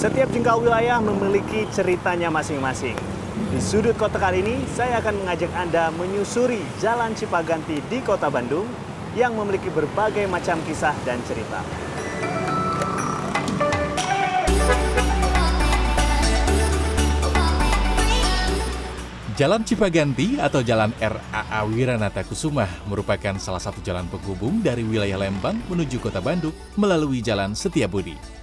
Setiap jengkal wilayah memiliki ceritanya masing-masing. Di sudut kota kali ini, saya akan mengajak Anda menyusuri Jalan Cipaganti di kota Bandung yang memiliki berbagai macam kisah dan cerita. Jalan Cipaganti atau Jalan RAA Wiranata Kusuma merupakan salah satu jalan penghubung dari wilayah Lembang menuju kota Bandung melalui Jalan Setiabudi.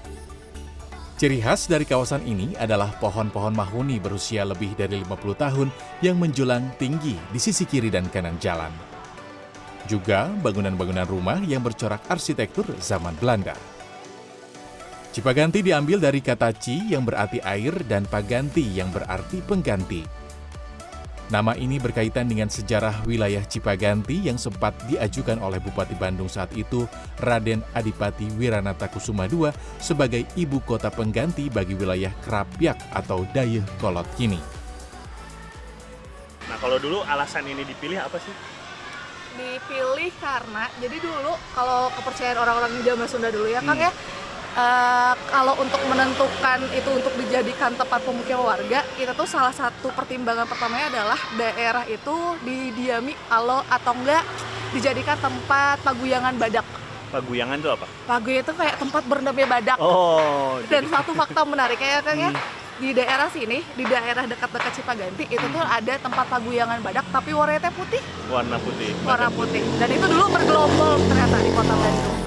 Ciri khas dari kawasan ini adalah pohon-pohon mahuni berusia lebih dari 50 tahun yang menjulang tinggi di sisi kiri dan kanan jalan. Juga bangunan-bangunan rumah yang bercorak arsitektur zaman Belanda. Cipaganti diambil dari kata ci yang berarti air dan paganti yang berarti pengganti. Nama ini berkaitan dengan sejarah wilayah Cipaganti yang sempat diajukan oleh Bupati Bandung saat itu, Raden Adipati Wiranata Kusuma II, sebagai ibu kota pengganti bagi wilayah Krapyak atau Dayeh Kolot kini. Nah, kalau dulu alasan ini dipilih apa sih? Dipilih karena, jadi dulu kalau kepercayaan orang-orang di zaman Sunda dulu ya, hmm. Kang ya, uh, kalau untuk menentukan itu untuk dijadikan tempat pemukiman warga kita tuh salah satu pertimbangan pertamanya adalah daerah itu didiami alo atau enggak dijadikan tempat paguyangan badak paguyangan itu apa? Paguyangan itu kayak tempat berendamnya badak. Oh. Dan jadi... satu fakta menarik ya kan ya, hmm. di daerah sini, di daerah dekat-dekat Cipaganti itu tuh ada tempat paguyangan badak tapi warnanya putih. Warna putih. Warna putih. Dan itu dulu bergelombol ternyata di kota Bandung.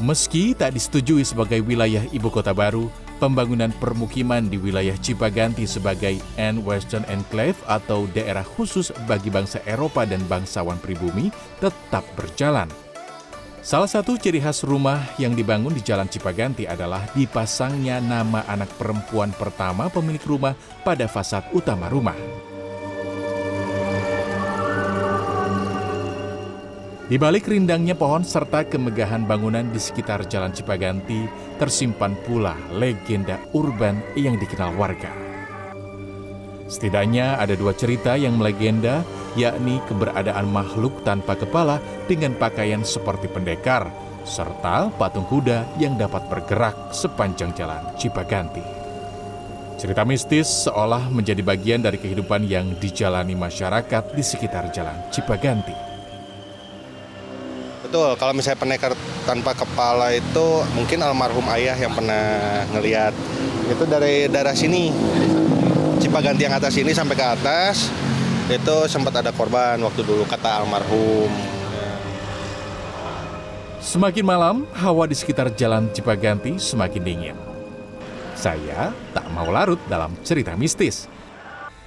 Meski tak disetujui sebagai wilayah ibu kota baru, pembangunan permukiman di wilayah Cipaganti sebagai N Western Enclave atau daerah khusus bagi bangsa Eropa dan bangsawan pribumi tetap berjalan. Salah satu ciri khas rumah yang dibangun di Jalan Cipaganti adalah dipasangnya nama anak perempuan pertama pemilik rumah pada fasad utama rumah. Di balik rindangnya pohon serta kemegahan bangunan di sekitar Jalan Cipaganti, tersimpan pula legenda urban yang dikenal warga. Setidaknya ada dua cerita yang melegenda, yakni keberadaan makhluk tanpa kepala dengan pakaian seperti pendekar, serta patung kuda yang dapat bergerak sepanjang jalan Cipaganti. Cerita mistis seolah menjadi bagian dari kehidupan yang dijalani masyarakat di sekitar jalan Cipaganti. Betul, kalau misalnya pendekar tanpa kepala itu mungkin almarhum ayah yang pernah ngeliat. Itu dari daerah sini, Cipaganti yang atas ini sampai ke atas, itu sempat ada korban waktu dulu kata almarhum. Semakin malam, hawa di sekitar jalan Cipaganti semakin dingin. Saya tak mau larut dalam cerita mistis.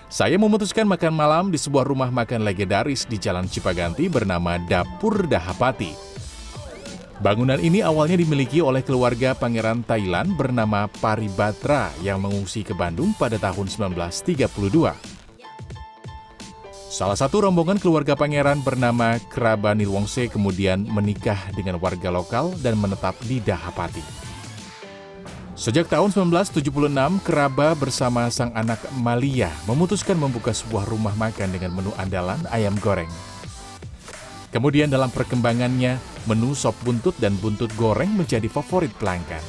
Saya memutuskan makan malam di sebuah rumah makan legendaris di Jalan Cipaganti bernama Dapur Dahapati. Bangunan ini awalnya dimiliki oleh keluarga pangeran Thailand bernama Paribatra yang mengungsi ke Bandung pada tahun 1932. Salah satu rombongan keluarga pangeran bernama Kraba Nilwongse kemudian menikah dengan warga lokal dan menetap di Dahapati. Sejak tahun 1976, Keraba bersama sang anak Malia memutuskan membuka sebuah rumah makan dengan menu andalan ayam goreng. Kemudian dalam perkembangannya, menu sop buntut dan buntut goreng menjadi favorit pelanggan.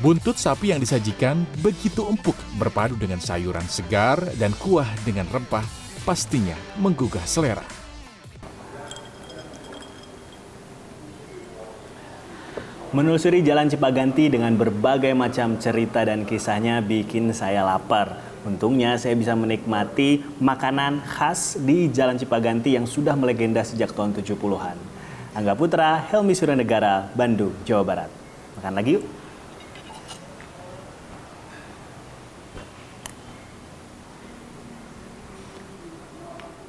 Buntut sapi yang disajikan begitu empuk berpadu dengan sayuran segar dan kuah dengan rempah pastinya menggugah selera. Menelusuri Jalan Cipaganti dengan berbagai macam cerita dan kisahnya bikin saya lapar. Untungnya saya bisa menikmati makanan khas di Jalan Cipaganti yang sudah melegenda sejak tahun 70-an. Angga Putra, Helmi Suranegara, Bandung, Jawa Barat. Makan lagi yuk!